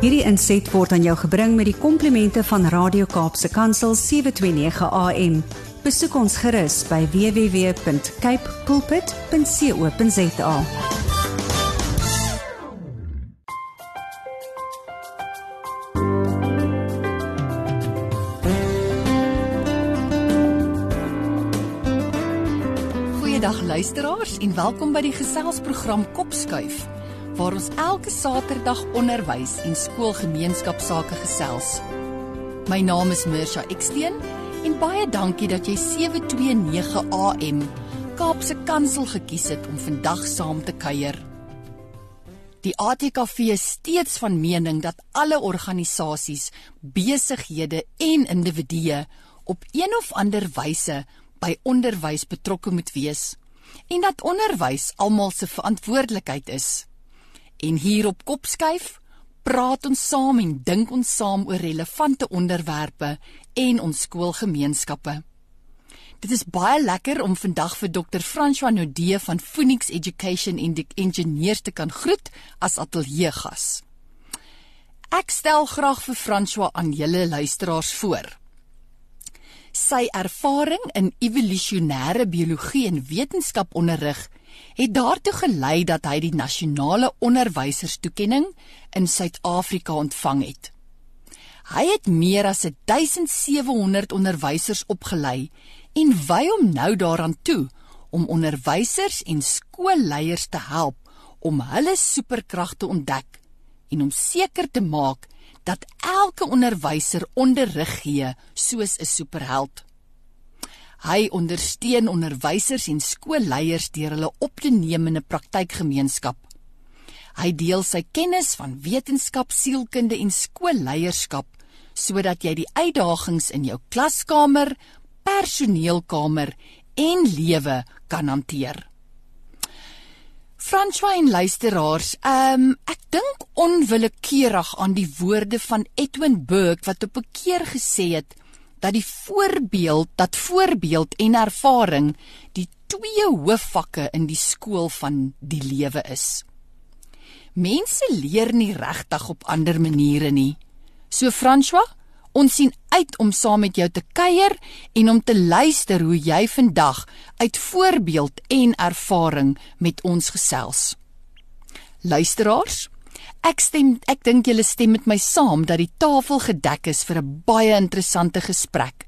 Hierdie inset word aan jou gebring met die komplimente van Radio Kaapse Kansel 729 AM. Besoek ons gerus by www.cape pulpit.co.za. Goeiedag luisteraars en welkom by die geselsprogram Kopskuif waar ons elke Saterdag onderwys en skoolgemeenskapsake gesels. My naam is Mirsha Eksteen en baie dankie dat jy 729 AM Kaapse Kansel gekies het om vandag saam te kuier. Die ATKV is steeds van mening dat alle organisasies, besighede en individue op een of ander wyse by onderwys betrokke moet wees en dat onderwys almal se verantwoordelikheid is. En hier op Kopskuif praat ons saam en dink ons saam oor relevante onderwerpe en ons skoolgemeenskappe. Dit is baie lekker om vandag vir Dr. François Nodee van Phoenix Education in die ingenieurs te kan groet as ateljeegas. Ek stel graag vir François aan julle luisteraars voor. Sy ervaring in evolusionêre biologie en wetenskap onderrig het daartoe gelei dat hy die nasionale onderwyserstoekenning in Suid-Afrika ontvang het. Hy het meer as 1700 onderwysers opgelei en wy hom nou daaraan toe om onderwysers en skoolleiers te help om hulle superkragte ontdek en om seker te maak dat elke onderwyser onderrig gee soos 'n superheld. Hy ondersteun onderwysers en skoolleiers deur hulle op te neem in 'n praktykgemeenskap. Hy deel sy kennis van wetenskap, sielkunde en skoolleierskap sodat jy die uitdagings in jou klaskamer, personeelkamer en lewe kan hanteer. François en luisteraars, um, ek dink onwillekeurig aan die woorde van Edwin Burke wat op 'n keer gesê het dat die voorbeeld dat voorbeeld en ervaring die twee hoofvakke in die skool van die lewe is. Mense leer nie regtig op ander maniere nie. So François, ons sien uit om saam met jou te kuier en om te luister hoe jy vandag uit voorbeeld en ervaring met ons gesels. Luisteraars, Ek stem ek dink julle stem met my saam dat die tafel gedek is vir 'n baie interessante gesprek.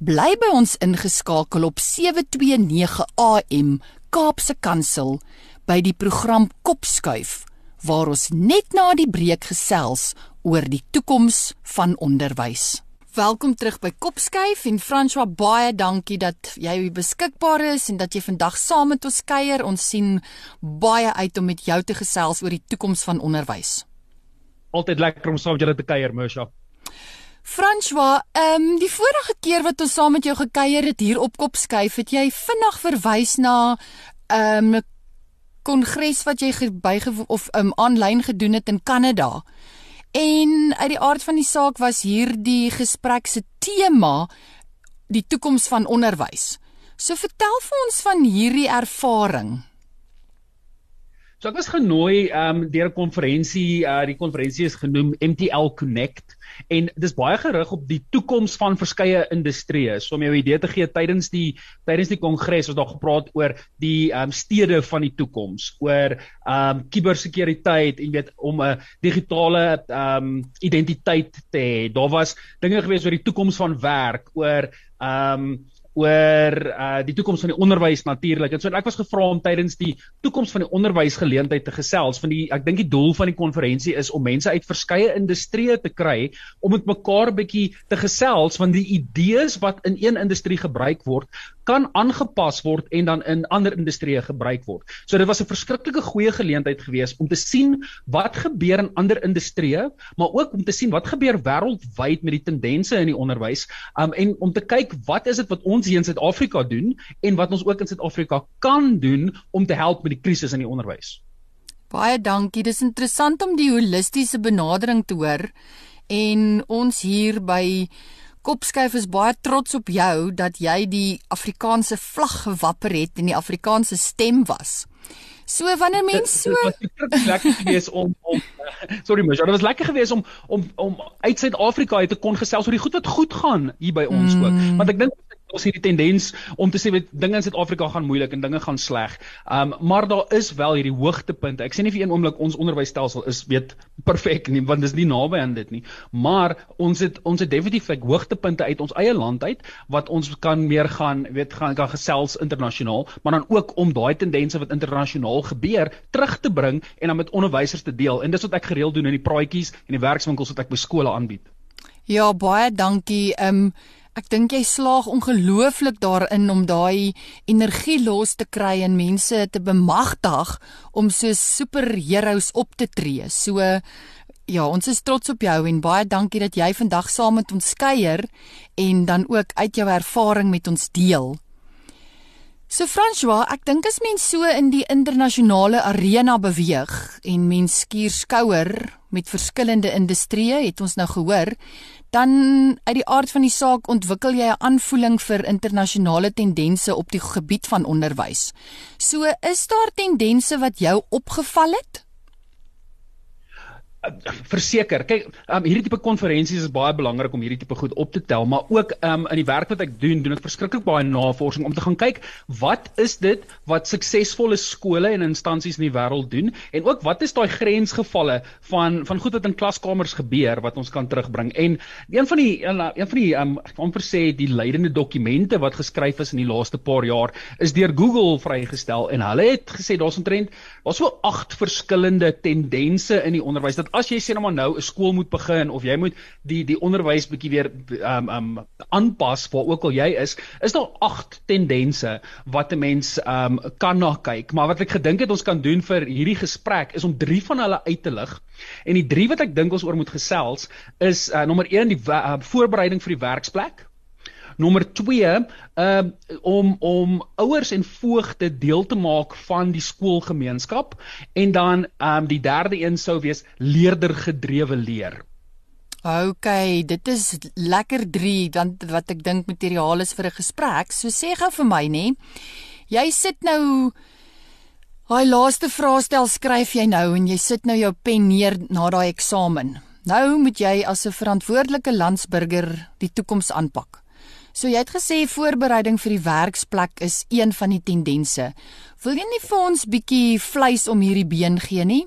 Bly by ons ingeskakel op 729 AM Kaapse Kansel by die program Kopskuif waar ons net na die breek gesels oor die toekoms van onderwys. Welkom terug by Kopskuif en François baie dankie dat jy beskikbaar is en dat jy vandag saam met ons kuier. Ons sien baie uit om met jou te gesels oor die toekoms van onderwys. Altyd lekker om saam met julle te kuier, Mersha. François, ehm um, die vorige keer wat ons saam met jou gekuier het hier op Kopskuif, het jy vinnig verwys na ehm um, kongres wat jy bygewoon of ehm um, aanlyn gedoen het in Kanada. En uit die aard van die saak was hierdie gesprek se tema die toekoms van onderwys. So vertel vir ons van hierdie ervaring. So ek was genooi um deur 'n konferensie, uh die konferensie is genoem MTL Connect en dis baie gerig op die toekoms van verskeie industrieë. So om jou idee te gee tydens die tydens die kongres was daar gepraat oor die um stede van die toekoms, oor um kubersekuriteit en weet om 'n digitale um identiteit te hê. Daar was dinge gewees oor die toekoms van werk, oor um oor uh die toekoms van die onderwys natuurlik. En so ek was gevra om tydens die toekoms van die onderwysgeleentheid te gesels. Van die ek dink die doel van die konferensie is om mense uit verskeie industrieë te kry om met mekaar bietjie te gesels van die idees wat in een industrie gebruik word kan aangepas word en dan in ander industrieë gebruik word. So dit was 'n verskriklike goeie geleentheid geweest om te sien wat gebeur in ander industrieë, maar ook om te sien wat gebeur wêreldwyd met die tendense in die onderwys, um, en om te kyk wat is dit wat ons hier in Suid-Afrika doen en wat ons ook in Suid-Afrika kan doen om te help met die krisis in die onderwys. Baie dankie. Dis interessant om die holistiese benadering te hoor en ons hier by Kopskuif is baie trots op jou dat jy die Afrikaanse vlag gewapper het en die Afrikaanse stem was. So wanneer mense so lekker gewees om om sorry mens, dit was lekker geweest om om om uit Suid-Afrika uit te kon gesels oor die goed wat goed gaan hier by ons mm. ook. Want ek dink ons hierdie tendens om te sê weet dinge in Suid-Afrika gaan moeilik en dinge gaan sleg. Um maar daar is wel hierdie hoogtepunte. Ek sê nie vir een oomblik ons onderwysstelsel is weet perfek nie want dis nie naby aan dit nie. Maar ons het ons het definitief ek hoogtepunte uit ons eie land uit wat ons kan meer gaan weet gaan kan gesels internasionaal, maar dan ook om daai tendense wat internasionaal gebeur terug te bring en dan met onderwysers te deel. En dis wat ek gereeld doen in die praatjies en die werkswinkels wat ek by skole aanbied. Ja, baie dankie. Ehm um, Ek dink jy slaag ongelooflik daarin om daai energie los te kry en mense te bemagtig om so superheroes op te tree. So ja, ons is trots op jou en baie dankie dat jy vandag saam met ons kuier en dan ook uit jou ervaring met ons deel. So François, ek dink as mens so in die internasionale arena beweeg en mens skuur skouer met verskillende industrieë, het ons nou gehoor, dan uit die aard van die saak ontwikkel jy 'n aanvoeling vir internasionale tendense op die gebied van onderwys. So is daar tendense wat jou opgeval het? Verseker. Kyk, um, hierdie tipe konferensies is baie belangrik om hierdie tipe goed op te tel, maar ook um, in die werk wat ek doen, doen ek verskriklik baie navorsing om te gaan kyk wat is dit wat suksesvolle skole en instansies in die wêreld doen en ook wat is daai grensgevalle van van goed wat in klaskamers gebeur wat ons kan terugbring. En een van die een van die um, ek kan amper sê die leidende dokumente wat geskryf is in die laaste paar jaar is deur Google vrygestel en hulle het gesê daar's omtrent daar's so agt verskillende tendense in die onderwys dat as jy sê nou maar nou 'n skool moet begin of jy moet die die onderwys bietjie weer um um aanpas waar ook al jy is, is daar agt tendense wat 'n mens um kan na kyk. Maar wat ek gedink het ons kan doen vir hierdie gesprek is om drie van hulle uit te lig. En die drie wat ek dink ons oor moet gesels is uh, nommer 1 die uh, voorbereiding vir die werksplek. Nommer 2, ehm uh, om om ouers en voogte deel te maak van die skoolgemeenskap en dan um, die derde een sou wees leerder gedrewe leer. OK, dit is lekker 3 dan wat ek dink materiaal is vir 'n gesprek. So sê gou vir my nê. Jy sit nou Haai laaste vraestel skryf jy nou en jy sit nou jou pen neer na daai eksamen. Nou moet jy as 'n verantwoordelike landsburger die toekoms aanpak. So jy het gesê voorbereiding vir die werksplek is een van die tendense. Wil jy nie vir ons bietjie vleis om hierdie been gee nie?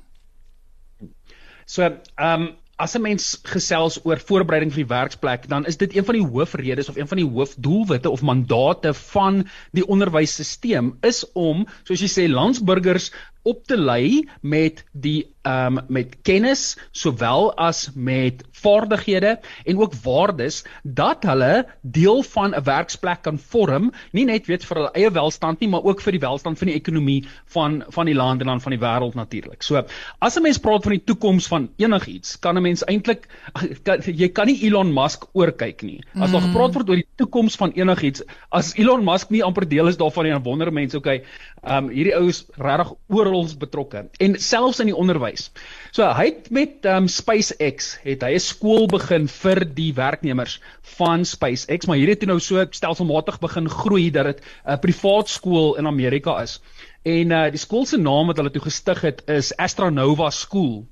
So, ehm um, as 'n mens gesels oor voorbereiding vir die werksplek, dan is dit een van die hoofredes of een van die hoofdoelwitte of mandate van die onderwysstelsel is om, soos jy sê, landsburgers op te lei met die ehm um, met kennis sowel as met vaardighede en ook waardes dat hulle deel van 'n werksplek kan vorm, nie net weet vir hulle eie welstand nie, maar ook vir die welstand van die ekonomie van van die land en dan van die wêreld natuurlik. So, as 'n mens praat van die toekoms van enigiets, kan 'n mens eintlik jy kan nie Elon Musk oorkyk nie. As daar mm. gepraat word oor die toekoms van enigiets, as Elon Musk nie amper deel is daarvan nie, dan wonder mense, okay, ehm um, hierdie ou is regtig oral betrokke en selfs in die onderwys. So hy het met um, SpaceX het hy 'n skool begin vir die werknemers van SpaceX, maar hierdie het nou so stelselmatig begin groei dat dit 'n privaat skool in Amerika is. En uh, die skool se naam wat hulle toe gestig het is Astronova School.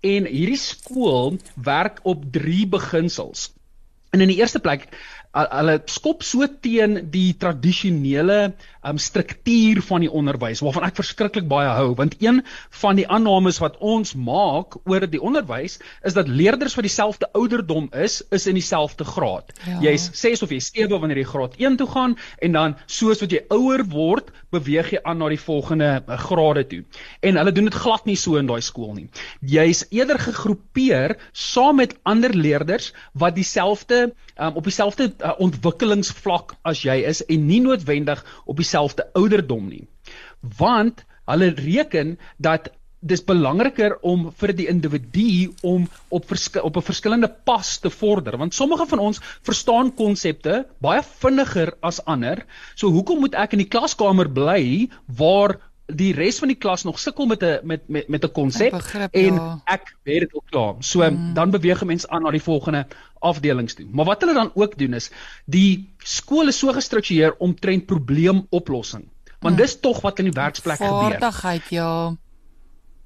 En hierdie skool werk op drie beginsels. En in die eerste plek hulle skop so teen die tradisionele um, struktuur van die onderwys waarvan ek verskriklik baie hou want een van die aannames wat ons maak oor die onderwys is dat leerders wat dieselfde ouderdom is is in dieselfde graad. Ja. Jy's 6 of jy's 7 wanneer jy graad 1 toe gaan en dan soos wat jy ouer word, beweeg jy aan na die volgende uh, grade toe. En hulle doen dit glad nie so in daai skool nie. Jy's eerder gegroepeer saam met ander leerders wat dieselfde um, op dieselfde uh, ontwikkelingsvlak as jy is en nie noodwendig op dieselfde ouderdom nie. Want hulle reken dat dis belangriker om vir die individu om op op 'n verskillende pas te vorder want sommige van ons verstaan konsepte baie vinniger as ander. So hoekom moet ek in die klaskamer bly waar die res van die klas nog sukkel met 'n met met met 'n konsep en ja. ek weet dit ook klaar. So mm. dan beweeg 'n mens aan na die volgende afdelings toe. Maar wat hulle dan ook doen is die skool is so gestruktureer omtrent probleemoplossing. Want mm. dis tog wat in die werksplek gebeur. Vaardigheid, ja.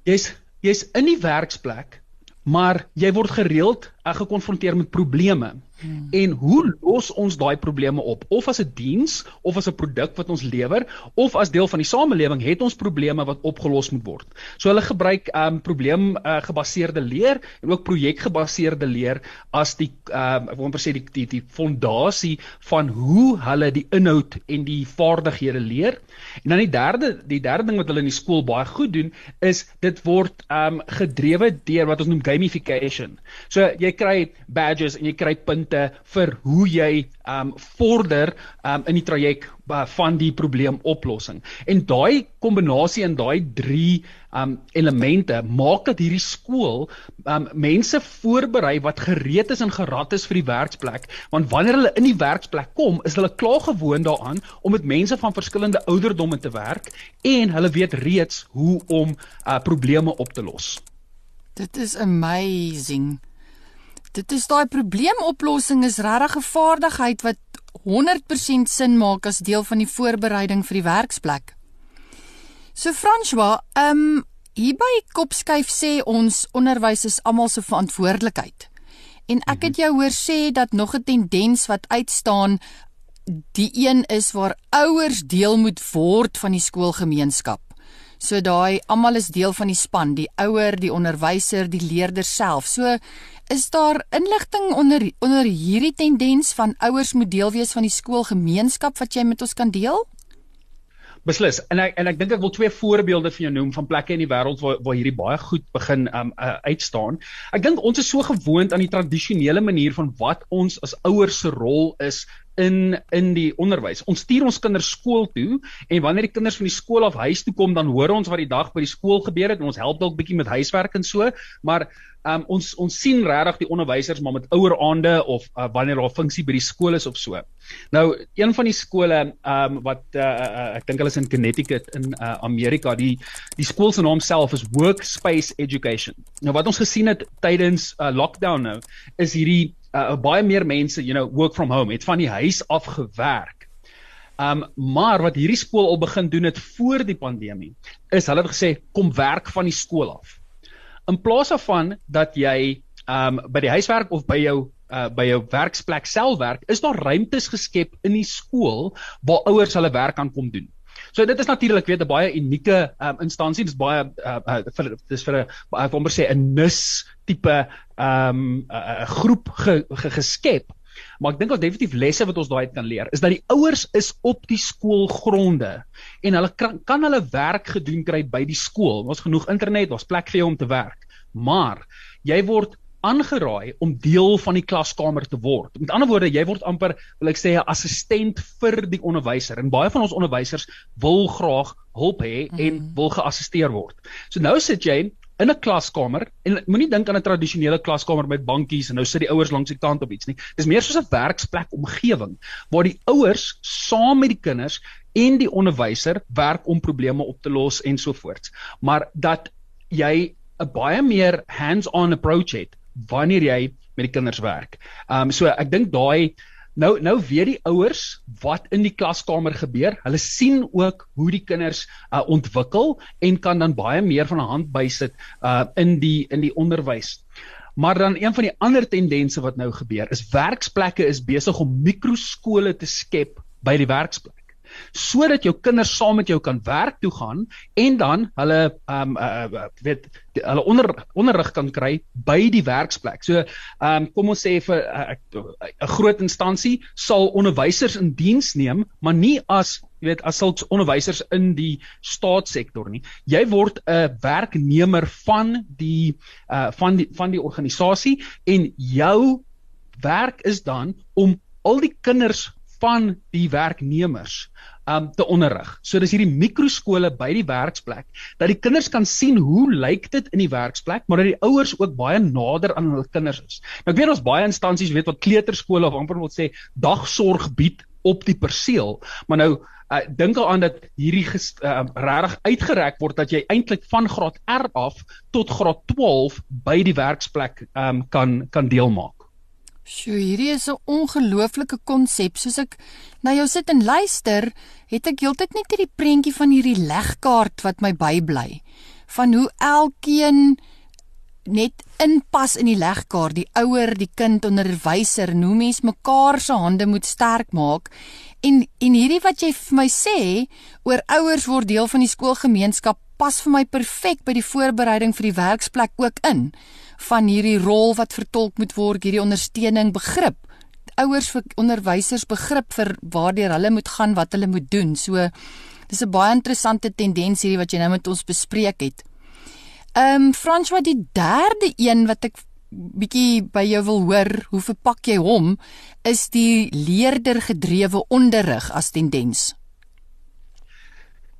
Jy's jy's in die werksplek maar jy word gereeld uh, gekonfronteer met probleme. Hmm. En hoe los ons daai probleme op? Of as 'n diens of as 'n produk wat ons lewer of as deel van die samelewing het ons probleme wat opgelos moet word. So hulle gebruik um probleem uh, gebaseerde leer en ook projekgebaseerde leer as die um ek wil amper sê die die die fondasie van hoe hulle die inhoud en die vaardighede leer. En dan die derde die derde ding wat hulle in die skool baie goed doen is dit word um gedrewe deur wat ons noem gamification. So jy kry badges en jy kry punte punte vir hoe jy um vorder um in die traject uh, van die probleemoplossing. En daai kombinasie en daai drie um elemente maak dat hierdie skool um mense voorberei wat gereed is en gerad is vir die werksplek, want wanneer hulle in die werksplek kom, is hulle klaar gewoond daaraan om met mense van verskillende ouderdomme te werk en hulle weet reeds hoe om uh probleme op te los. Dit is amazing. Dit is daai probleemoplossing is regtig 'n vaardigheid wat 100% sin maak as deel van die voorbereiding vir die werksplek. So François, ehm um, hier by Kopskuif sê ons onderwys is almal se verantwoordelikheid. En ek het jou hoor sê dat nog 'n tendens wat uitstaan die een is waar ouers deel moet word van die skoolgemeenskap. So daai almal is deel van die span, die ouer, die onderwyser, die leerder self. So is daar inligting onder onder hierdie tendens van ouers moet deel wees van die skoolgemeenskap wat jy met ons kan deel? Beslis. En ek en ek dink ek wil twee voorbeelde vir jou noem van plekke in die wêreld waar waar hierdie baie goed begin um uh, uitstaan. Ek dink ons is so gewoond aan die tradisionele manier van wat ons as ouers se rol is in in die onderwys. Ons stuur ons kinders skool toe en wanneer die kinders van die skool af huis toe kom, dan hoor ons wat die dag by die skool gebeur het en ons help dalk bietjie met huiswerk en so, maar um, ons ons sien regtig die onderwysers maar met ouer aande of uh, wanneer daar 'n funksie by die skool is of so. Nou, een van die skole um, wat uh, uh, ek dink hulle is in Connecticut in uh, Amerika, die die skool se naam self is Workspace Education. Nou wat ons gesien het tydens uh, lockdown nou, is hierdie uh, baie meer mense, you know, work from home, het van die huis af gewerk. Um maar wat hierdie skool al begin doen het voor die pandemie, is hulle het gesê kom werk van die skool af. In plaas daarvan dat jy um by die huiswerk of by jou uh by jou werksplek self werk, is daar ruimtes geskep in die skool waar ouers hulle werk kan kom doen. So dit is natuurlik weet 'n baie unieke um, instansie. Dit is baie uh, uh, vir dis vir 'n ek wil sê 'n nis tipe ehm um, 'n groep ge, ge, geskep. Maar ek dink ons definitief lesse wat ons daai kan leer is dat die ouers is op die skoolgronde en hulle kan, kan hulle werk gedoen kry by die skool. Ons genoeg internet, daar's plek vir jou om te werk. Maar jy word aangeraai om deel van die klaskamer te word. Met ander woorde, jy word amper, wil ek sê, 'n assistent vir die onderwyser. En baie van ons onderwysers wil graag hulp hê en -hmm. wil geassisteer word. So nou sit jy in 'n klaskamer en moenie dink aan 'n tradisionele klaskamer met bankies en nou sit die ouers langs die kant op iets nie. Dis meer soos 'n werksplek omgewing waar die ouers saam met die kinders en die onderwyser werk om probleme op te los en so voort. Maar dat jy 'n baie meer hands-on approach het wanneer jy met die kinders werk. Ehm um, so ek dink daai nou nou weet die ouers wat in die klaskamer gebeur. Hulle sien ook hoe die kinders uh, ontwikkel en kan dan baie meer van 'n hand bysit uh in die in die onderwys. Maar dan een van die ander tendense wat nou gebeur is werksplekke is besig om mikroskole te skep by die werksplek sodat jou kinders saam met jou kan werk toe gaan en dan hulle ehm um, uh, weet hulle onder onderrig kan kry by die werksplek. So ehm um, kom ons sê vir 'n uh, uh, groot instansie sal onderwysers in diens neem, maar nie as jy weet as sulks onderwysers in die staatssektor nie. Jy word 'n werknemer van die uh van die van die organisasie en jou werk is dan om al die kinders van die werknemers um te onderrig. So dis hierdie mikroskole by die werksplek dat die kinders kan sien hoe lyk dit in die werksplek, maar dat die ouers ook baie nader aan hulle kinders is. Nou ek weet ons baie instansies weet wat kleuterskole of amper wil sê dagsorg bied op die perseel, maar nou uh, dink aan dat hierdie uh, regtig uitgereik word dat jy eintlik van graad R af tot graad 12 by die werksplek um kan kan deelmaak. Sjoe, hierdie is 'n ongelooflike konsep. Soos ek na jou sit en luister, het ek heeltyd net hierdie prentjie van hierdie legkaart wat my bybly. Van hoe elkeen net inpas in die legkaart, die ouer, die kind, onderwyser, hoe mens mekaar se hande moet sterk maak. En en hierdie wat jy vir my sê oor ouers word deel van die skoolgemeenskap pas vir my perfek by die voorbereiding vir die werksplek ook in van hierdie rol wat vertolk moet word, hierdie ondersteuning, begrip. Ouers vir onderwysers begrip vir waardeur hulle moet gaan, wat hulle moet doen. So dis 'n baie interessante tendens hierdie wat jy nou met ons bespreek het. Ehm um, François die derde een wat ek bietjie by jou wil hoor, hoe verpak jy hom, is die leerder gedrewe onderrig as tendens.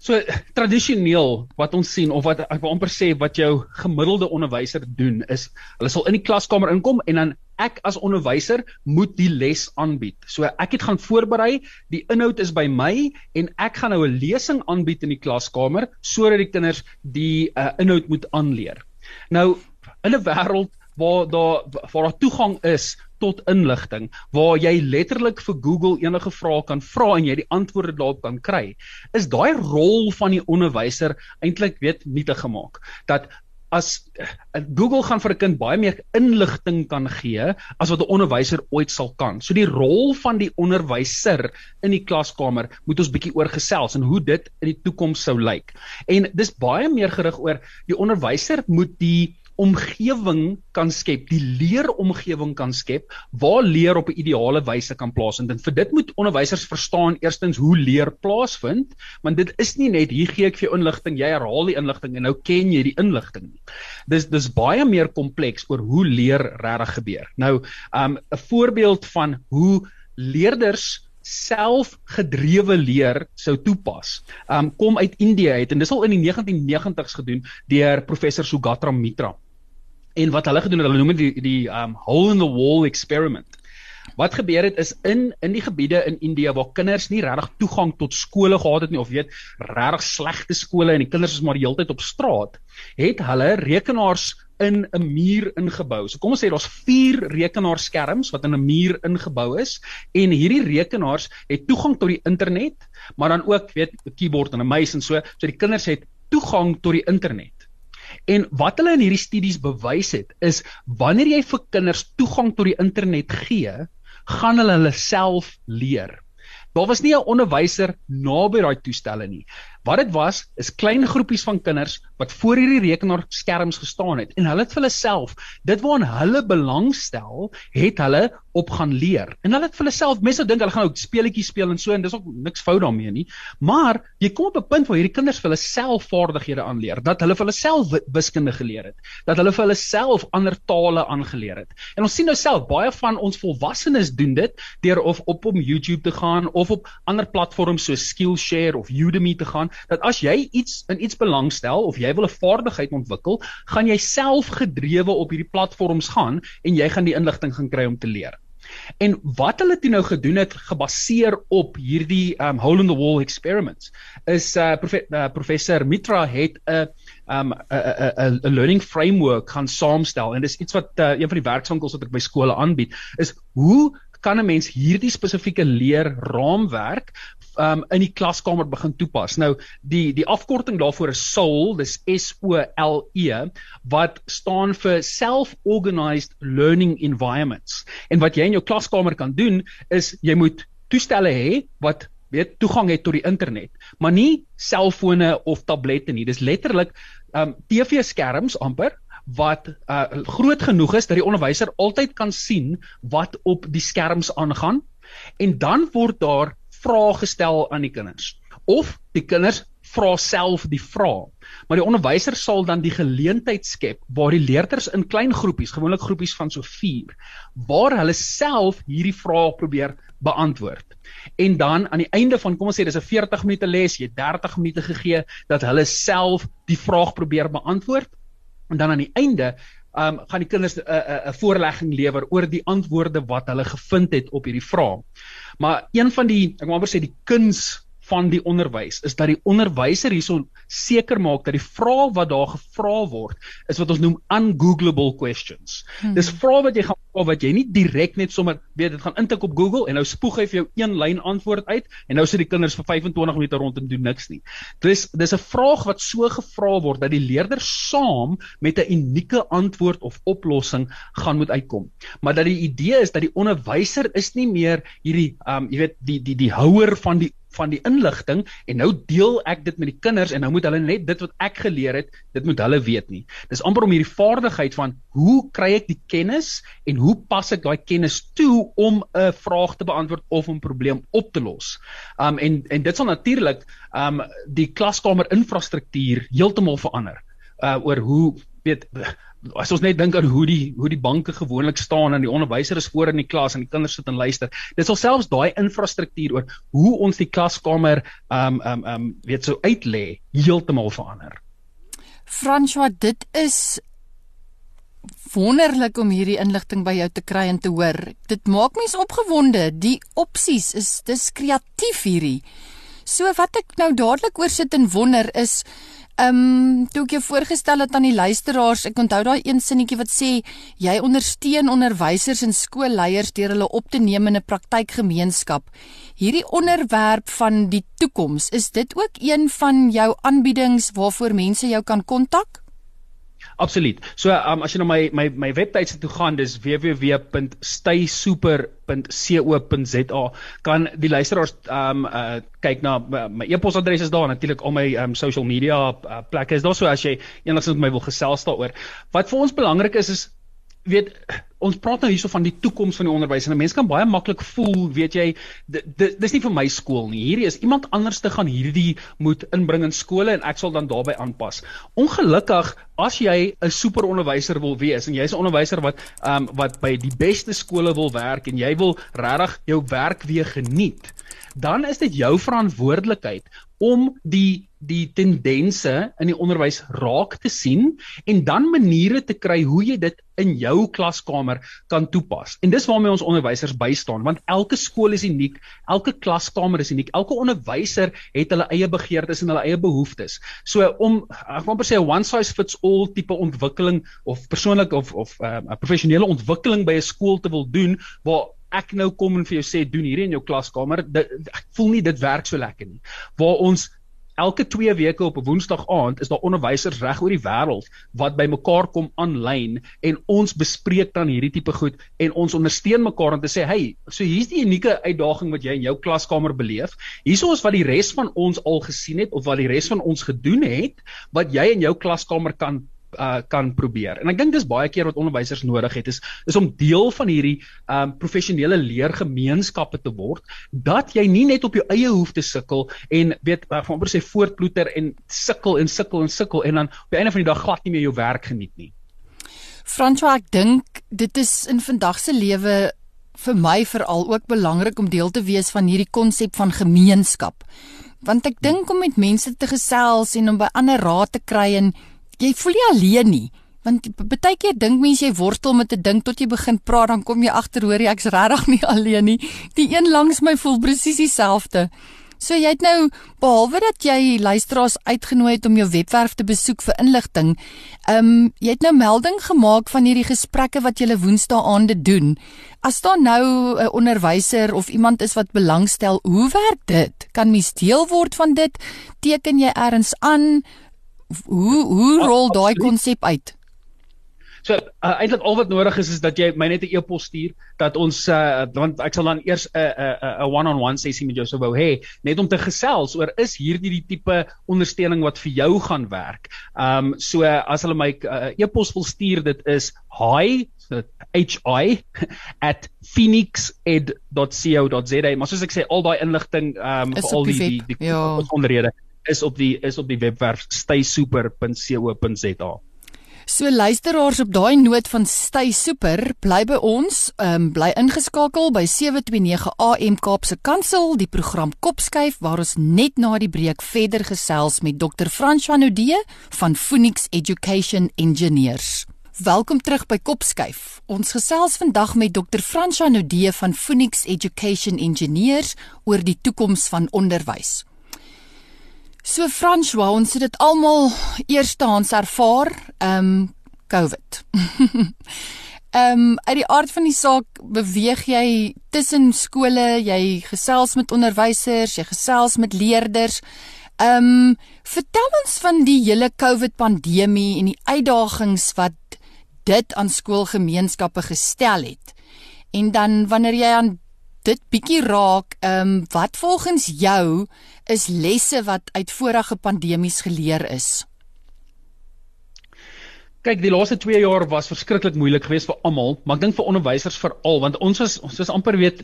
So tradisioneel wat ons sien of wat ek wil amper sê wat jou gemiddelde onderwyser doen is hulle sal in die klaskamer inkom en dan ek as onderwyser moet die les aanbied. So ek het gaan voorberei, die inhoud is by my en ek gaan nou 'n lesing aanbied in die klaskamer sodat die kinders die uh, inhoud moet aanleer. Nou in 'n wêreld waar daar waar daar toegang is tot inligting waar jy letterlik vir Google enige vrae kan vra en jy die antwoorde daarop kan kry is daai rol van die onderwyser eintlik weet nietig gemaak dat as uh, Google gaan vir 'n kind baie meer inligting kan gee as wat 'n onderwyser ooit sal kan. So die rol van die onderwyser in die klaskamer moet ons bietjie oorgesels en hoe dit in die toekoms sou lyk. En dis baie meer gerig oor die onderwyser moet die omgewing kan skep, die leeromgewing kan skep waar leer op 'n ideale wyse kan plaasvind. En vir dit moet onderwysers verstaan eerstens hoe leer plaasvind, want dit is nie net hier gee ek vir jou inligting, jy herhaal die inligting en nou ken jy die inligting nie. Dis dis baie meer kompleks oor hoe leer regtig gebeur. Nou, um 'n voorbeeld van hoe leerders selfgedrewe leer sou toepas. Um kom uit Indië uit en dis al in die 1990s gedoen deur professor Sugatra Mitra en wat hulle gedoen het, hulle noem dit die die um hole in the wall experiment. Wat gebeur het is in in die gebiede in Indië waar kinders nie regtig toegang tot skole gehad het nie of weet regtig slegte skole en die kinders is maar die hele tyd op straat, het hulle rekenaars in 'n muur ingebou. So kom ons sê daar's 4 rekenaarskerms wat in 'n muur ingebou is en hierdie rekenaars het toegang tot die internet, maar dan ook weet 'n keyboard en 'n muis en so, so die kinders het toegang tot die internet. En wat hulle in hierdie studies bewys het, is wanneer jy vir kinders toegang tot die internet gee, gaan hulle hulle self leer. Daar was nie 'n onderwyser naby daai toestelle nie. Wat dit was, is klein groepies van kinders wat voor hierdie rekenaarskerms gestaan het en hulle het vir hulle self dit waaraan hulle belangstel, het hulle op gaan leer. En hulle het vir hulle self, mense dink hulle gaan ook speletjies speel en so en dis ook niks fout daarmee nie. Maar jy kom op 'n punt waar hierdie kinders vir hulle self vaardighede aanleer, dat hulle vir hulle self wiskunde geleer het, dat hulle vir hulle self ander tale aangeleer het. En ons sien nou self baie van ons volwassenes doen dit deur of op op YouTube te gaan of op ander platforms so Skillshare of Udemy te gaan dat as jy iets in iets belangstel of jy wil 'n vaardigheid ontwikkel, gaan jy self gedrewe op hierdie platforms gaan en jy gaan die inligting gaan kry om te leer. En wat hulle toe nou gedoen het gebaseer op hierdie um hole in the wall experiments is uh, profe uh professor Mitra het 'n um 'n 'n learning framework gaan saamstel en dis iets wat uh, een van die werkswinkels wat ek by skole aanbied is hoe kan 'n mens hierdie spesifieke leer raamwerk um in die klaskamer begin toepas. Nou die die afkorting daarvoor is SOL, dis S O L E wat staan vir self-organized learning environments. En wat jy in jou klaskamer kan doen is jy moet toestelle hê wat weet toegang het tot die internet, maar nie selfone of tablette nie. Dis letterlik um TV-skerms amper wat uh groot genoeg is dat die onderwyser altyd kan sien wat op die skerms aangaan en dan word daar vrae gestel aan die kinders of die kinders vra self die vrae. Maar die onderwyser sal dan die geleentheid skep waar die leerders in klein groepies, gewoonlik groepies van so 4, waar hulle self hierdie vrae probeer beantwoord. En dan aan die einde van kom ons sê dis 'n 40 minute les, jy 30 minute gegee dat hulle self die vraag probeer beantwoord. En dan aan die einde um gaan die kinders 'n 'n 'n voorlegging lewer oor die antwoorde wat hulle gevind het op hierdie vrae. Maar een van die ek wil amper sê die kuns van die onderwys is dat die onderwyser hierson seker maak dat die vrae wat daar gevra word is wat ons noem ungoogleable questions. Hmm. Dis vrae wat jy gaan vra wat jy nie direk net sommer weet dit gaan intik op Google en nou spoeg hy vir jou een lyn antwoord uit en nou sit die kinders vir 25 minute rond en doen niks nie. Dis dis 'n vraag wat so gevra word dat die leerder saam met 'n unieke antwoord of oplossing gaan moet uitkom. Maar dat die idee is dat die onderwyser is nie meer hierdie um jy weet die die die houer van die van die inligting en nou deel ek dit met die kinders en nou moet hulle net dit wat ek geleer het, dit moet hulle weet nie. Dis amper om hierdie vaardigheid van hoe kry ek die kennis en hoe pas ek daai kennis toe om 'n vraag te beantwoord of 'n probleem op te los. Um en en dit sal natuurlik um die klaskamer infrastruktuur heeltemal verander uh oor hoe weet as ons net dink aan hoe die hoe die banke gewoonlik staan en die onderwyser is voor in die klas en die kinders sit en luister. Dit sal selfs daai infrastruktuur oor hoe ons die klaskamer um um um weet so uitlê heeltemal verander. François, dit is wonderlik om hierdie inligting by jou te kry en te hoor. Dit maak mens opgewonde. Die opsies is dis kreatief hierdie. So wat ek nou dadelik oor sit en wonder is Ehm, um, toe ek jou voorgestel het aan die luisteraars, ek onthou daai een sinnetjie wat sê jy ondersteun onderwysers en skoolleiers deur hulle op te neem in 'n praktykgemeenskap. Hierdie onderwerp van die toekoms, is dit ook een van jou aanbiedings waarvoor mense jou kan kontak? Absoluut. So um, as jy na my my my webtuiste toe gaan, dis www.staysuper.co.za kan die luisteraars um uh, kyk na uh, my e-posadres is daar natuurlik al my um social media uh, plekke is daar so as jy enigsins met my wil gesels daaroor. Wat vir ons belangrik is is weet ons praat nou hierso van die toekoms van die onderwys en 'n mens kan baie maklik voel, weet jy, dis nie vir my skool nie. Hierdie is iemand anders te gaan hierdie moet inbring in skole en ek sal dan daarbey aanpas. Ongelukkig as jy 'n superonderwyser wil wees en jy's 'n onderwyser wat ehm um, wat by die beste skole wil werk en jy wil regtig jou werk weer geniet, dan is dit jou verantwoordelikheid om die die tendense in die onderwys raak te sien en dan maniere te kry hoe jy dit in jou klaskamer kan toepas. En dis waarmee ons onderwysers bystaan want elke skool is uniek, elke klaskamer is uniek. Elke onderwyser het hulle eie begeertes en hulle eie behoeftes. So om ek wil amper sê 'n one size fits all tipe ontwikkeling of persoonlik of of uh, 'n uh, professionele ontwikkeling by 'n skool te wil doen waar ek nou kom en vir jou sê doen hierdie in jou klaskamer, dit, ek voel nie dit werk so lekker nie. Waar ons elke 2 weke op 'n Woensdag aand is daar onderwysers reg oor die wêreld wat bymekaar kom aanlyn en ons bespreek dan hierdie tipe goed en ons ondersteun mekaar om te sê, "Hey, so hier's die unieke uitdaging wat jy in jou klaskamer beleef. Hierso is wat die res van ons al gesien het of wat die res van ons gedoen het wat jy in jou klaskamer kan uh, kan probeer. En ek dink dis baie keer wat onderwysers nodig het is is om deel van hierdie um professionele leergemeenskappe te word dat jy nie net op jou eie hoef te sukkel en weet ek gaan amper sê voortploeter en sukkel en sukkel en sukkel en dan op die einde van die dag glad nie meer jou werk geniet nie. François, ek dink dit is in vandag se lewe vir my veral ook belangrik om deel te wees van hierdie konsep van gemeenskap. Want ek dink om met mense te gesels en om by ander raad te kry en jy voel nie alleen nie. Want baie keer dink mense jy worstel met 'n ding tot jy begin praat dan kom jy agter hoor jy ek's regtig nie alleen nie. Die een langs my voel presies dieselfde. So jy het nou behalwe dat jy luisteraars uitgenooi het om jou webwerf te besoek vir inligting, um, jy het nou melding gemaak van hierdie gesprekke wat jy Woensdae aande doen. As daar nou 'n onderwyser of iemand is wat belangstel, hoe werk dit? Kan mens deel word van dit? Teken jy erns aan? Hoe hoe rol daai konsep uit? So uh, eintlik al wat nodig is is dat jy my net 'n e-pos stuur dat ons uh, want ek sal dan eers 'n 'n 'n one-on-one sessie met jou sou wou hê net om te gesels oor is hierdie die tipe ondersteuning wat vir jou gaan werk. Ehm um, so uh, as hulle my uh, e-pos wil stuur dit is hi hi at phoenixed.co.za maar soos ek sê al daai inligting ehm um, vir al die die, die, ja. onderhede is op die is op die webwerf staysuper.co.za. So luisteraars op daai noot van Stay Super, bly by ons, ehm um, bly ingeskakel by 729 AM Kaapse Kansel, die program Kopskuif waar ons net na die breek verder gesels met Dr. François Nudee van Phoenix Education Engineers. Welkom terug by Kopskuif. Ons gesels vandag met Dr. François Nudee van Phoenix Education Engineers oor die toekoms van onderwys. So François, ons het dit almal eerstehands ervaar, ehm um, COVID. Ehm um, uit die aard van die saak beweeg jy tussen skole, jy gesels met onderwysers, jy gesels met leerders. Ehm um, vertel ons van die hele COVID pandemie en die uitdagings wat dit aan skoolgemeenskappe gestel het. En dan wanneer jy aan dit bietjie raak, ehm um, wat volgens jou is lesse wat uit vorige pandemies geleer is? Kyk, die laaste 2 jaar was verskriklik moeilik geweest vir almal, maar ek dink vir onderwysers veral, want ons was ons is amper weet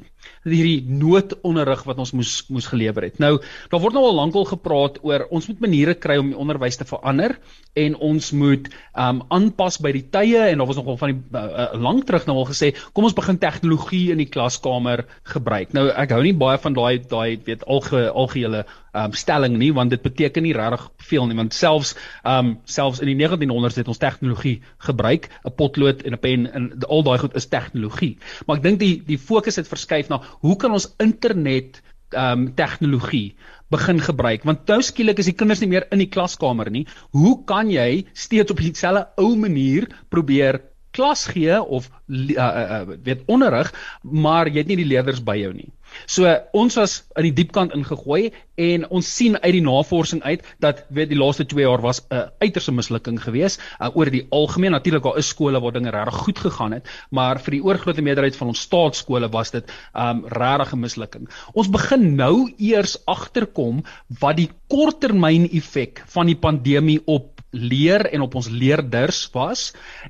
hierdie noodonderrig wat ons moes moes gelewer het. Nou, daar word nou al lankal gepraat oor ons moet maniere kry om die onderwys te verander en ons moet um aanpas by die tye en daar was nogal van die uh, uh, lank terug nou al gesê, kom ons begin tegnologie in die klaskamer gebruik. Nou, ek hou nie baie van daai daai weet alge algehele um stelling nie want dit beteken nie regtig veel nie want selfs um selfs in die 1900s het ons tegnologie gebruik 'n potlood en 'n pen en al daai goed is tegnologie. Maar ek dink die die fokus het verskuif na hoe kan ons internet um tegnologie begin gebruik? Want nou skielik is die kinders nie meer in die klaskamer nie. Hoe kan jy steeds op dieselfde ou manier probeer klas gee of uh, uh, weet onderrig maar jy het nie die leerders by jou nie So ons was in die diep kant ingegooi en ons sien uit die navorsing uit dat weet die laaste 2 jaar was 'n uh, uiterse mislukking geweest uh, oor die algemeen natuurlik daar is skole waar dinge regtig goed gegaan het maar vir die oorgrootste meerderheid van ons staatskole was dit um regtig 'n mislukking. Ons begin nou eers agterkom wat die korttermyn effek van die pandemie op leer en op ons leerders was.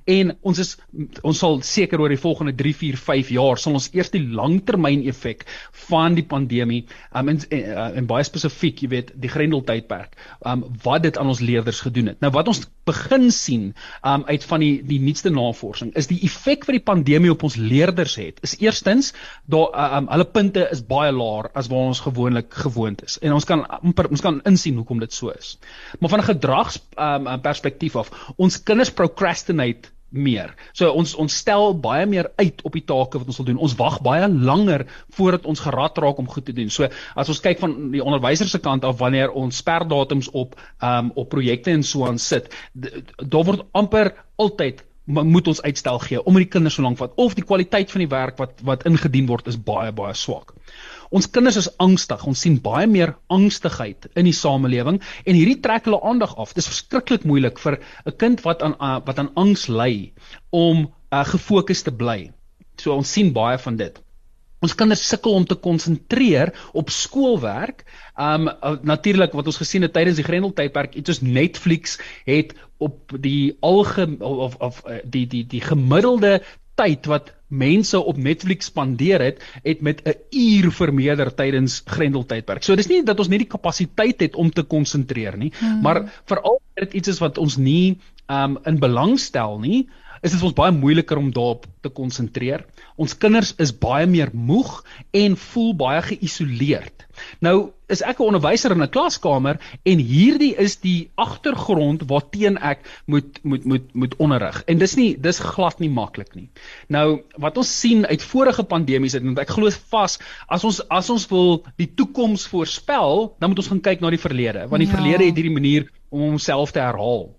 En ons is ons sal seker oor die volgende 3 4 5 jaar sal ons eers die langtermyn effek van die pandemie um, en, en, uh, en baie spesifiek jy weet die grendeltydperk um, wat dit aan ons leerders gedoen het. Nou wat ons begin sien um, uit van die die nuutste navorsing is die effek wat die pandemie op ons leerders het. Is eerstens daar um, hulle punte is baie laer as waar ons gewoonlik gewoond is. En ons kan amper ons kan insien hoekom dit so is. Maar van 'n gedrags um, perspektief af. Ons kinders procrastinate meer. So ons ons stel baie meer uit op die take wat ons wil doen. Ons wag baie langer voordat ons gerad raak om goed te doen. So as ons kyk van die onderwyser se kant af wanneer ons sperdatums op ehm um, op projekte en so aan sit, daar word amper altyd moet ons uitstel gee omdat die kinders so lank vat of die kwaliteit van die werk wat wat ingedien word is baie baie swak. Ons kinders is angstig. Ons sien baie meer angstigheid in die samelewing en hierdie trek hulle aandag af. Dit is verskriklik moeilik vir 'n kind wat aan uh, wat aan angs ly om uh, gefokus te bly. So ons sien baie van dit. Ons kinders sukkel om te konsentreer op skoolwerk. Um uh, natuurlik wat ons gesien het tydens die Grendeltydperk, iets soos Netflix het op die algemeen of of die die die gemiddelde tyd wat mense op Netflix spandeer het, het met 'n uur vermeerder tydens Grendeltydperk. So dis nie dat ons nie die kapasiteit het om te konsentreer nie, hmm. maar veral dit iets is wat ons nie um in belang stel nie, is dit ons baie moeiliker om daarop te konsentreer. Ons kinders is baie meer moeg en voel baie geïsoleerd. Nou is ek 'n onderwyser in 'n klaskamer en hierdie is die agtergrond waarteen ek moet moet moet moet onderrig. En dis nie dis glad nie maklik nie. Nou wat ons sien uit vorige pandemies het, want ek glo vas as ons as ons wil die toekoms voorspel, dan moet ons gaan kyk na die verlede, want die ja. verlede het hierdie manier om homself te herhaal.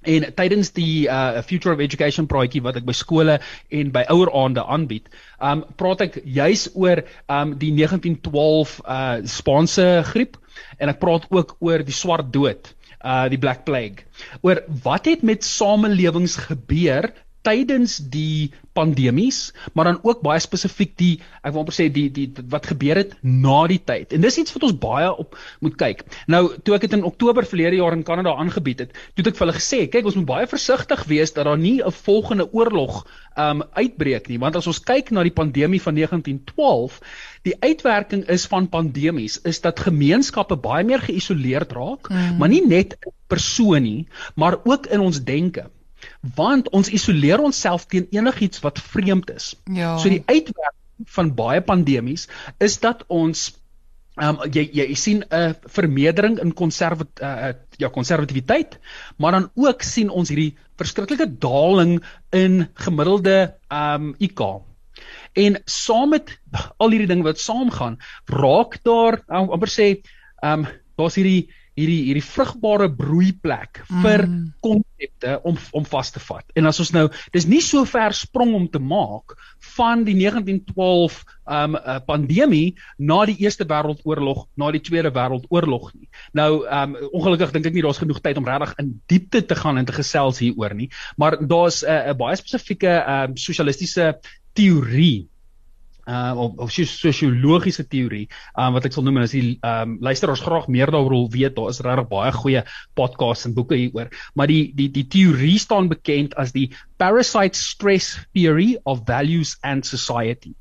En tydens die uh Future of Education projectie wat ek by skole en by oueraande aanbied, um praat ek juis oor um die 1912 uh Spaanse griep en ek praat ook oor die swart dood, uh die Black Plague. Oor wat het met samelewings gebeur tydens die pandemies, maar dan ook baie spesifiek die ek wil amper sê die die wat gebeur het na die tyd. En dis iets wat ons baie op moet kyk. Nou toe ek dit in Oktober verlede jaar in Kanada aangebied het, toe het ek vir hulle gesê, kyk, ons moet baie versigtig wees dat daar nie 'n volgende oorlog um uitbreek nie, want as ons kyk na die pandemie van 1912, die uitwerking is van pandemies is dat gemeenskappe baie meer geïsoleerd raak, mm. maar nie net persoon nie, maar ook in ons denke want ons isoleer onsself teen enigiets wat vreemd is. Ja. So die uitwerking van baie pandemies is dat ons ehm um, jy jy sien 'n vermeerdering in konservat uh, ja konservatiwiteit, maar dan ook sien ons hierdie verskriklike daling in gemiddelde ehm um, IQ. En saam met al hierdie dinge wat saamgaan, raak daar amper sê ehm um, daar's hierdie hierdie hierdie vrugbare broeiplek vir mm. konsepte om om vas te vat. En as ons nou dis nie so ver sprong om te maak van die 1912 um uh, pandemie na die Eerste Wêreldoorlog, na die Tweede Wêreldoorlog nie. Nou um ongelukkig dink ek nie daar's genoeg tyd om regtig in diepte te gaan en te gesels hieroor nie, maar daar's 'n uh, baie spesifieke um sosialistiese teorie uh of, of sosiologiese teorie um wat ek sal noem is die um luisteraars graag meer daaroor wil weet daar is regtig baie goeie podcasts en boeke hieroor. Maar die die die teorie staan bekend as die parasite stress theory of values and society.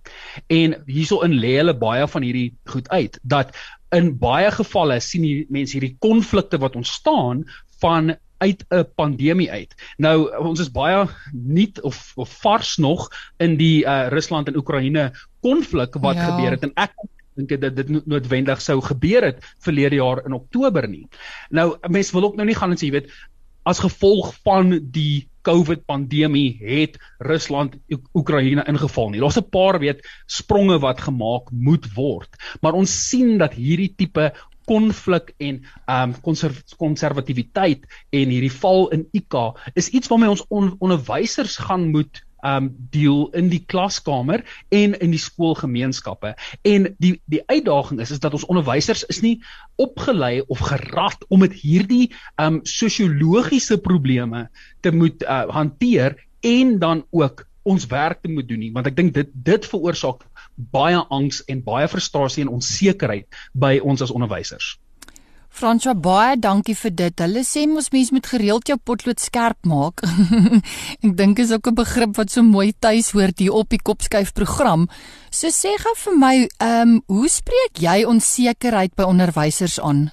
En hierso-in lê hulle baie van hierdie goed uit dat in baie gevalle sien die mense hierdie konflikte wat ontstaan van uit 'n pandemie uit. Nou ons is baie nuut of of vars nog in die uh Rusland en Oekraïne konflik wat ja. gebeur het en ek dink dit dit noodwendig sou gebeur het verlede jaar in Oktober nie. Nou mense wil ook nou nie gaan en sê jy weet as gevolg van die COVID pandemie het Rusland Oekraïne ingeval nie. Daar's 'n paar weet spronge wat gemaak moet word, maar ons sien dat hierdie tipe konflik en ehm um, konservatiwiteit en hierdie val in IK is iets waarmee ons on, onderwysers gaan moet um deel in die klaskamer en in die skoolgemeenskappe. En die die uitdaging is is dat ons onderwysers is nie opgelei of gerad om met hierdie um sosiologiese probleme te moet uh, hanteer en dan ook ons werk te moet doen nie want ek dink dit dit veroorsaak baie angs en baie frustrasie en onsekerheid by ons as onderwysers. Franswa baie dankie vir dit. Hulle sê mos mens moet gereeld jou potlood skerp maak. ek dink is ook 'n begrip wat so mooi tuis hoort hier op die Kopskuif program. So sê gou vir my, ehm, um, hoe spreek jy onsekerheid by onderwysers aan?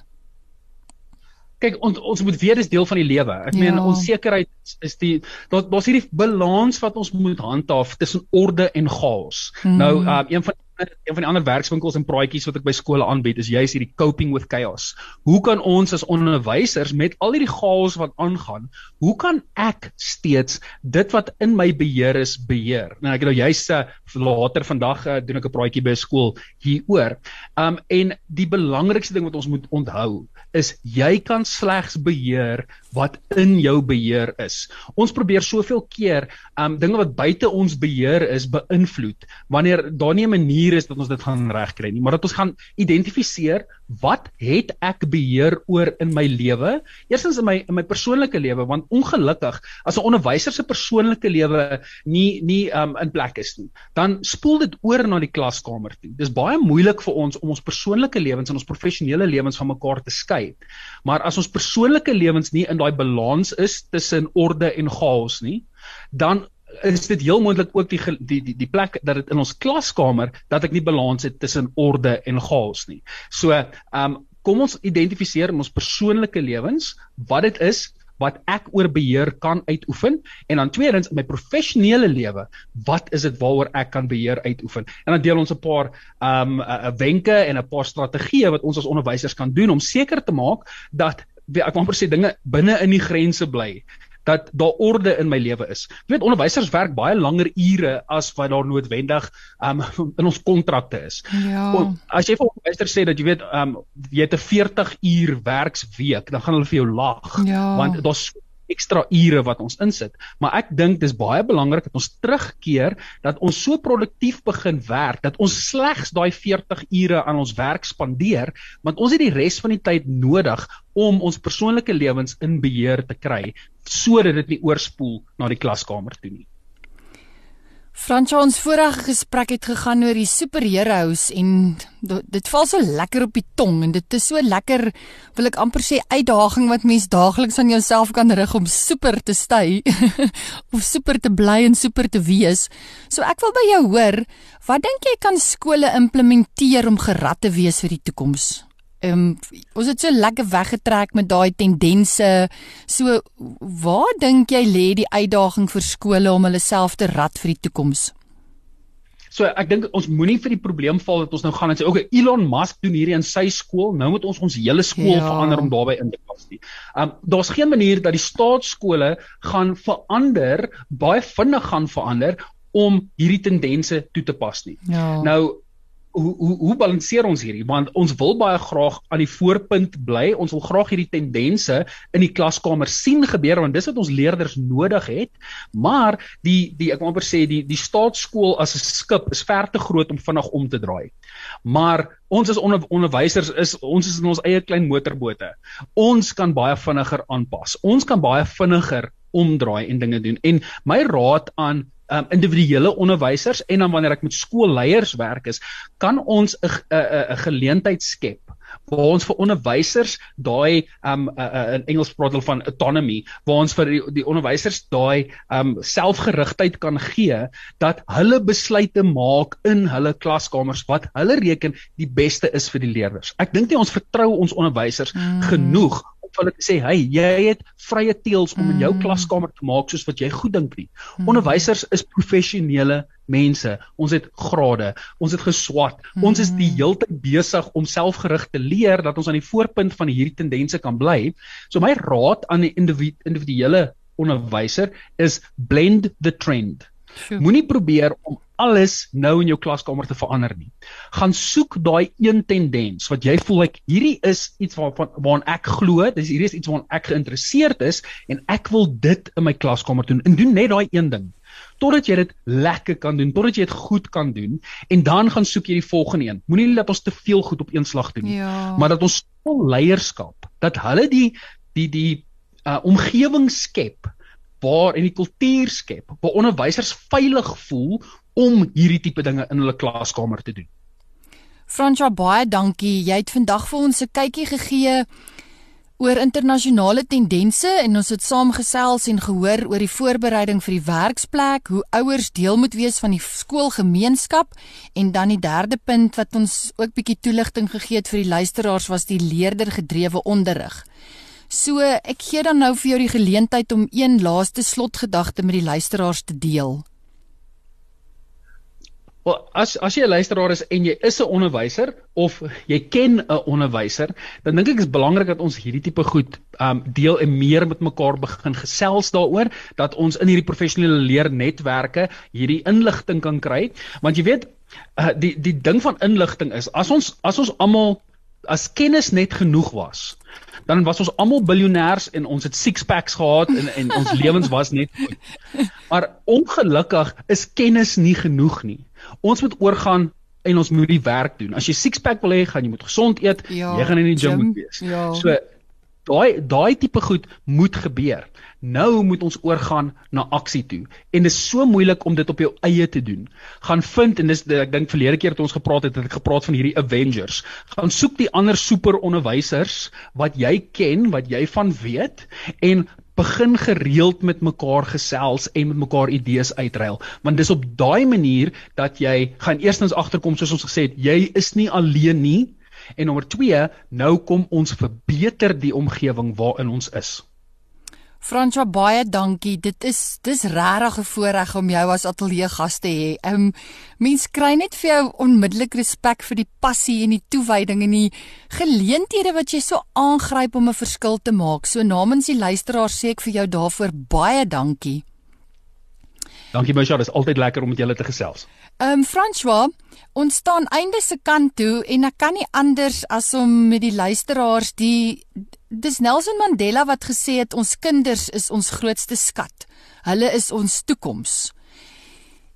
Kyk ons ons moet weet dis deel van die lewe. Ek ja. meen onsekerheid is die daar daar's hierdie balans wat ons moet handhaaf tussen orde en chaos. Hmm. Nou uh, een van een van die ander werkswinkels en praatjies wat ek by skole aanbied is juist hierdie coping with chaos. Hoe kan ons as onderwysers met al hierdie chaos wat aangaan, hoe kan ek steeds dit wat in my beheer is beheer? Nou ek het nou juist uh, later vandag uh, doen ek 'n praatjie by 'n skool hieroor. Um en die belangrikste ding wat ons moet onthou is jy kan slegs beheer wat in jou beheer is. Ons probeer soveel keer um dinge wat buite ons beheer is beïnvloed wanneer daar nie 'n manier is dat ons dit gaan regkry nie, maar dat ons gaan identifiseer wat het ek beheer oor in my lewe? Eerstens in my in my persoonlike lewe want ongelukkig as 'n onderwyser se persoonlike lewe nie nie um in plek is nie, dan spoel dit oor na die klaskamer toe. Dis baie moeilik vir ons om ons persoonlike lewens en ons professionele lewens van mekaar te skei. Maar as ons persoonlike lewens nie in daai balans is tussen orde en chaos nie, dan is dit heel moontlik ook die die die die plek dat dit in ons klaskamer dat ek nie balans het tussen orde en chaos nie. So, ehm um, kom ons identifiseer in ons persoonlike lewens wat dit is wat ek oor beheer kan uitoefen en dan tweedens in my professionele lewe wat is dit waaroor ek kan beheer uitoefen en dan deel ons 'n paar ehm um, wenke en 'n paar strategieë wat ons as onderwysers kan doen om seker te maak dat ek wil amper sê dinge binne in die grense bly dat daar orde in my lewe is. Jy weet onderwysers werk baie langer ure as wat daar noodwendig um, in ons kontrakte is. Ja. As jy vir onderwysers sê dat jy weet um, jy het 'n 40 uur werksweek, dan gaan hulle vir jou lag ja. want daar's ekstra ure wat ons insit. Maar ek dink dis baie belangrik dat ons terugkeer dat ons so produktief begin werk dat ons slegs daai 40 ure aan ons werk spandeer, want ons het die res van die tyd nodig om ons persoonlike lewens in beheer te kry sodat dit nie oorspoel na die klaskamer toe nie. Fransjo ons vorige gesprek het gegaan oor die superheroes en dit val so lekker op die tong en dit is so lekker wil ek amper sê uitdaging wat mens daagliks aan jouself kan rig om super te stay of super te bly en super te wees. So ek wil by jou hoor, wat dink jy kan skole implementeer om gerad te wees vir die toekoms? Ehm um, ons het so lekker weggetrek met daai tendense. So waar dink jy lê die uitdaging vir skole om hulle self te rad vir die toekoms? So ek dink ons moenie vir die probleem val dat ons nou gaan en sê okay Elon Musk doen hierdie in sy skool, nou moet ons ons hele skool ja. verander om daarbey in te pas nie. Um daar's geen manier dat die staatskole gaan verander, baie vinnig gaan verander om hierdie tendense toe te pas nie. Ja. Nou hoe hoe hoe balanseer ons hierdie? Want ons wil baie graag aan die voorpunt bly. Ons wil graag hierdie tendense in die klaskamer sien gebeur want dis wat ons leerders nodig het. Maar die die ek wil amper sê die die staatskool as 'n skip is ver te groot om vinnig om te draai. Maar ons as onder, onderwysers is ons is in ons eie klein motorbote. Ons kan baie vinniger aanpas. Ons kan baie vinniger omdraai en dinge doen. En my raad aan um, individuele onderwysers en dan wanneer ek met skoolleiers werk is, kan ons 'n 'n 'n geleentheid skep waar ons vir onderwysers daai um uh, in Engels praat hulle van autonomy waar ons vir die, die onderwysers daai um selfgerigtheid kan gee dat hulle besluite maak in hulle klaskamers wat hulle reken die beste is vir die leerders. Ek dink nie ons vertrou ons onderwysers mm. genoeg hulle te sê, "Hey, jy het vrye teels om in jou mm. klaskamer te maak soos wat jy goed dink nie." Mm. Onderwysers is professionele mense. Ons het grade, ons het geswat. Mm. Ons is die hele tyd besig om selfgerig te leer dat ons aan die voorpunt van hierdie tendense kan bly. So my raad aan die individuele onderwyser is blend the trend. Moenie probeer om alles nou in jou klaskamer te verander nie. Gaan soek daai een tendens wat jy voel ek hierdie is iets waarvan waaraan ek glo, dis hierdie is iets waaraan ek geïnteresseerd is en ek wil dit in my klaskamer doen. En doen net daai een ding totdat jy dit lekker kan doen, totdat jy dit goed kan doen en dan gaan soek jy die volgende een. Moenie net ons te veel goed op een slag doen nie, ja. maar dat ons vol leierskap, dat hulle die die die uh, omgewing skep waar en die kultuur skep waar onderwysers veilig voel om hierdie tipe dinge in hulle klaskamer te doen. Fransja baie dankie. Jy het vandag vir ons 'n kykie gegee oor internasionale tendense en ons het saamgesels en gehoor oor die voorbereiding vir die werksplek, hoe ouers deel moet wees van die skoolgemeenskap en dan die derde punt wat ons ook bietjie toelichting gegee het vir die luisteraars was die leerdergedrewe onderrig. So ek gee dan nou vir jou die geleentheid om een laaste slotgedagte met die luisteraars te deel. Wel, as as jy 'n luisteraar is en jy is 'n onderwyser of jy ken 'n onderwyser, dan dink ek is belangrik dat ons hierdie tipe goed um deel en meer met mekaar begin gesels daaroor dat ons in hierdie professionele leernetwerke hierdie inligting kan kry, want jy weet uh, die die ding van inligting is as ons as ons almal as kennis net genoeg was, dan was ons almal biljoenêrs en ons het six packs gehad en en ons lewens was net goed. Maar ongelukkig is kennis nie genoeg nie. Ons moet oorgaan en ons moet die werk doen. As jy six pack wil hê, gaan jy moet gesond eet, ja, jy gaan in die gym, gym moet wees. Ja. So daai daai tipe goed moet gebeur. Nou moet ons oorgaan na aksie toe. En dit is so moeilik om dit op jou eie te doen. Gaan vind en dis ek dink verlede keer het ons gepraat het, het ek gepraat van hierdie Avengers. Gaan soek die ander super onderwysers wat jy ken, wat jy van weet en begin gereeld met mekaar gesels en met mekaar idees uitruil want dis op daai manier dat jy gaan eerstens agterkom soos ons gesê het jy is nie alleen nie en nommer 2 nou kom ons verbeter die omgewing waarin ons is Franswa baie dankie. Dit is dis regtig 'n voorreg om jou as ateljee gas te hê. Ehm um, mens kry net vir jou onmiddellik respek vir die passie en die toewyding en die geleenthede wat jy so aangryp om 'n verskil te maak. So namens die luisteraars sê ek vir jou daarvoor baie dankie. Dankie Misha, dit is altyd lekker om met julle te gesels. Ehm um, François, ons staan einde se kant toe en ek kan nie anders as om met die luisteraars die dis Nelson Mandela wat gesê het ons kinders is ons grootste skat. Hulle is ons toekoms.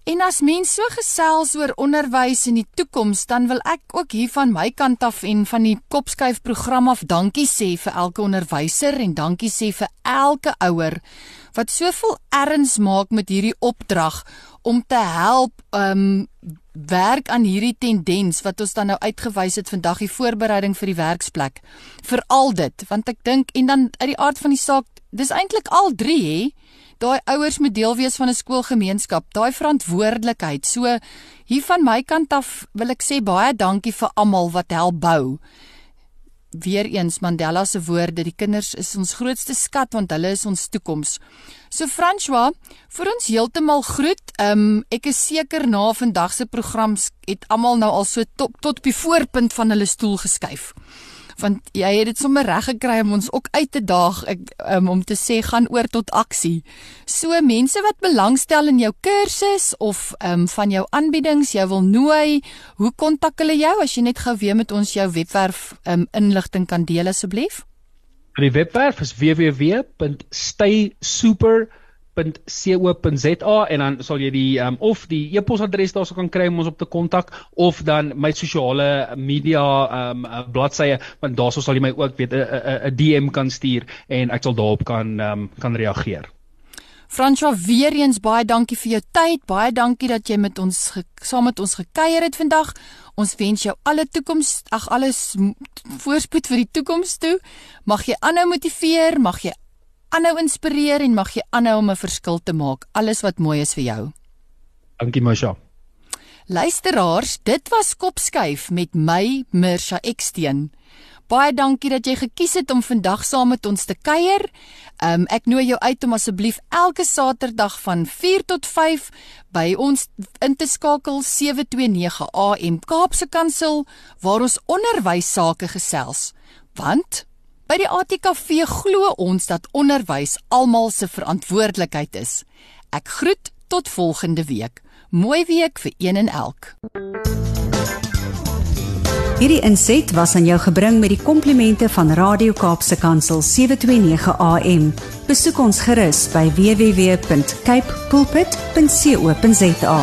En as mense so gesels oor onderwys en die toekoms, dan wil ek ook hier van my kant af en van die Kopskuif program af dankie sê vir elke onderwyser en dankie sê vir elke ouer wat soveel erns maak met hierdie opdrag om te help um werk aan hierdie tendens wat ons dan nou uitgewys het vandag die voorbereiding vir die werksplek. Vir al dit, want ek dink en dan uit die aard van die saak, dis eintlik al 3 hè. Daai ouers moet deel wees van 'n skoolgemeenskap, daai verantwoordelikheid. So hier van my kant af wil ek sê baie dankie vir almal wat help bou weer eens Mandela se woorde, die kinders is ons grootste skat want hulle is ons toekoms. So François, vir ons heeltemal groet. Um ek is seker na vandag se program het almal nou al so tot tot op die voorpunt van hulle stoel geskuif. Want jy het dit sommer reg gekry om ons ook uit te daag ek, um, om te sê gaan oor tot aksie. So mense wat belangstel in jou kursus of um, van jou aanbiedings, jy wil nooi, hoe kontak hulle jou as jy net gou weer met ons jou webwerf um, inligting kan deel asseblief? Die webwerf is www.staysuper.com www.co.za en dan sal jy die um, of die e-posadres daarso kan kry om ons op te kontak of dan my sosiale media um bladsye want daarso sal jy my ook weet 'n DM kan stuur en ek sal daarop kan um, kan reageer. Franswa weer eens baie dankie vir jou tyd. Baie dankie dat jy met ons saam met ons gekuier het vandag. Ons wens jou alle toekoms, ag alles voorspoed vir die toekoms toe. Mag jy aanhou motiveer, mag jy aanhou inspireer en mag jy aanhou om 'n verskil te maak. Alles wat mooi is vir jou. Dankie Masha. Luisteraars, dit was Kopskuif met my Mirsha Eksteen. Baie dankie dat jy gekies het om vandag saam met ons te kuier. Um, ek nooi jou uit om asseblief elke Saterdag van 4 tot 5 by ons in te skakel 729 AM Kaapse Kansel waar ons onderwys sake gesels. Want By die ATKV glo ons dat onderwys almal se verantwoordelikheid is. Ek groet tot volgende week. Mooi week vir een en elk. Hierdie inset was aan jou gebring met die komplimente van Radio Kaapse Kansel 729 AM. Besoek ons gerus by www.cape pulpit.co.za.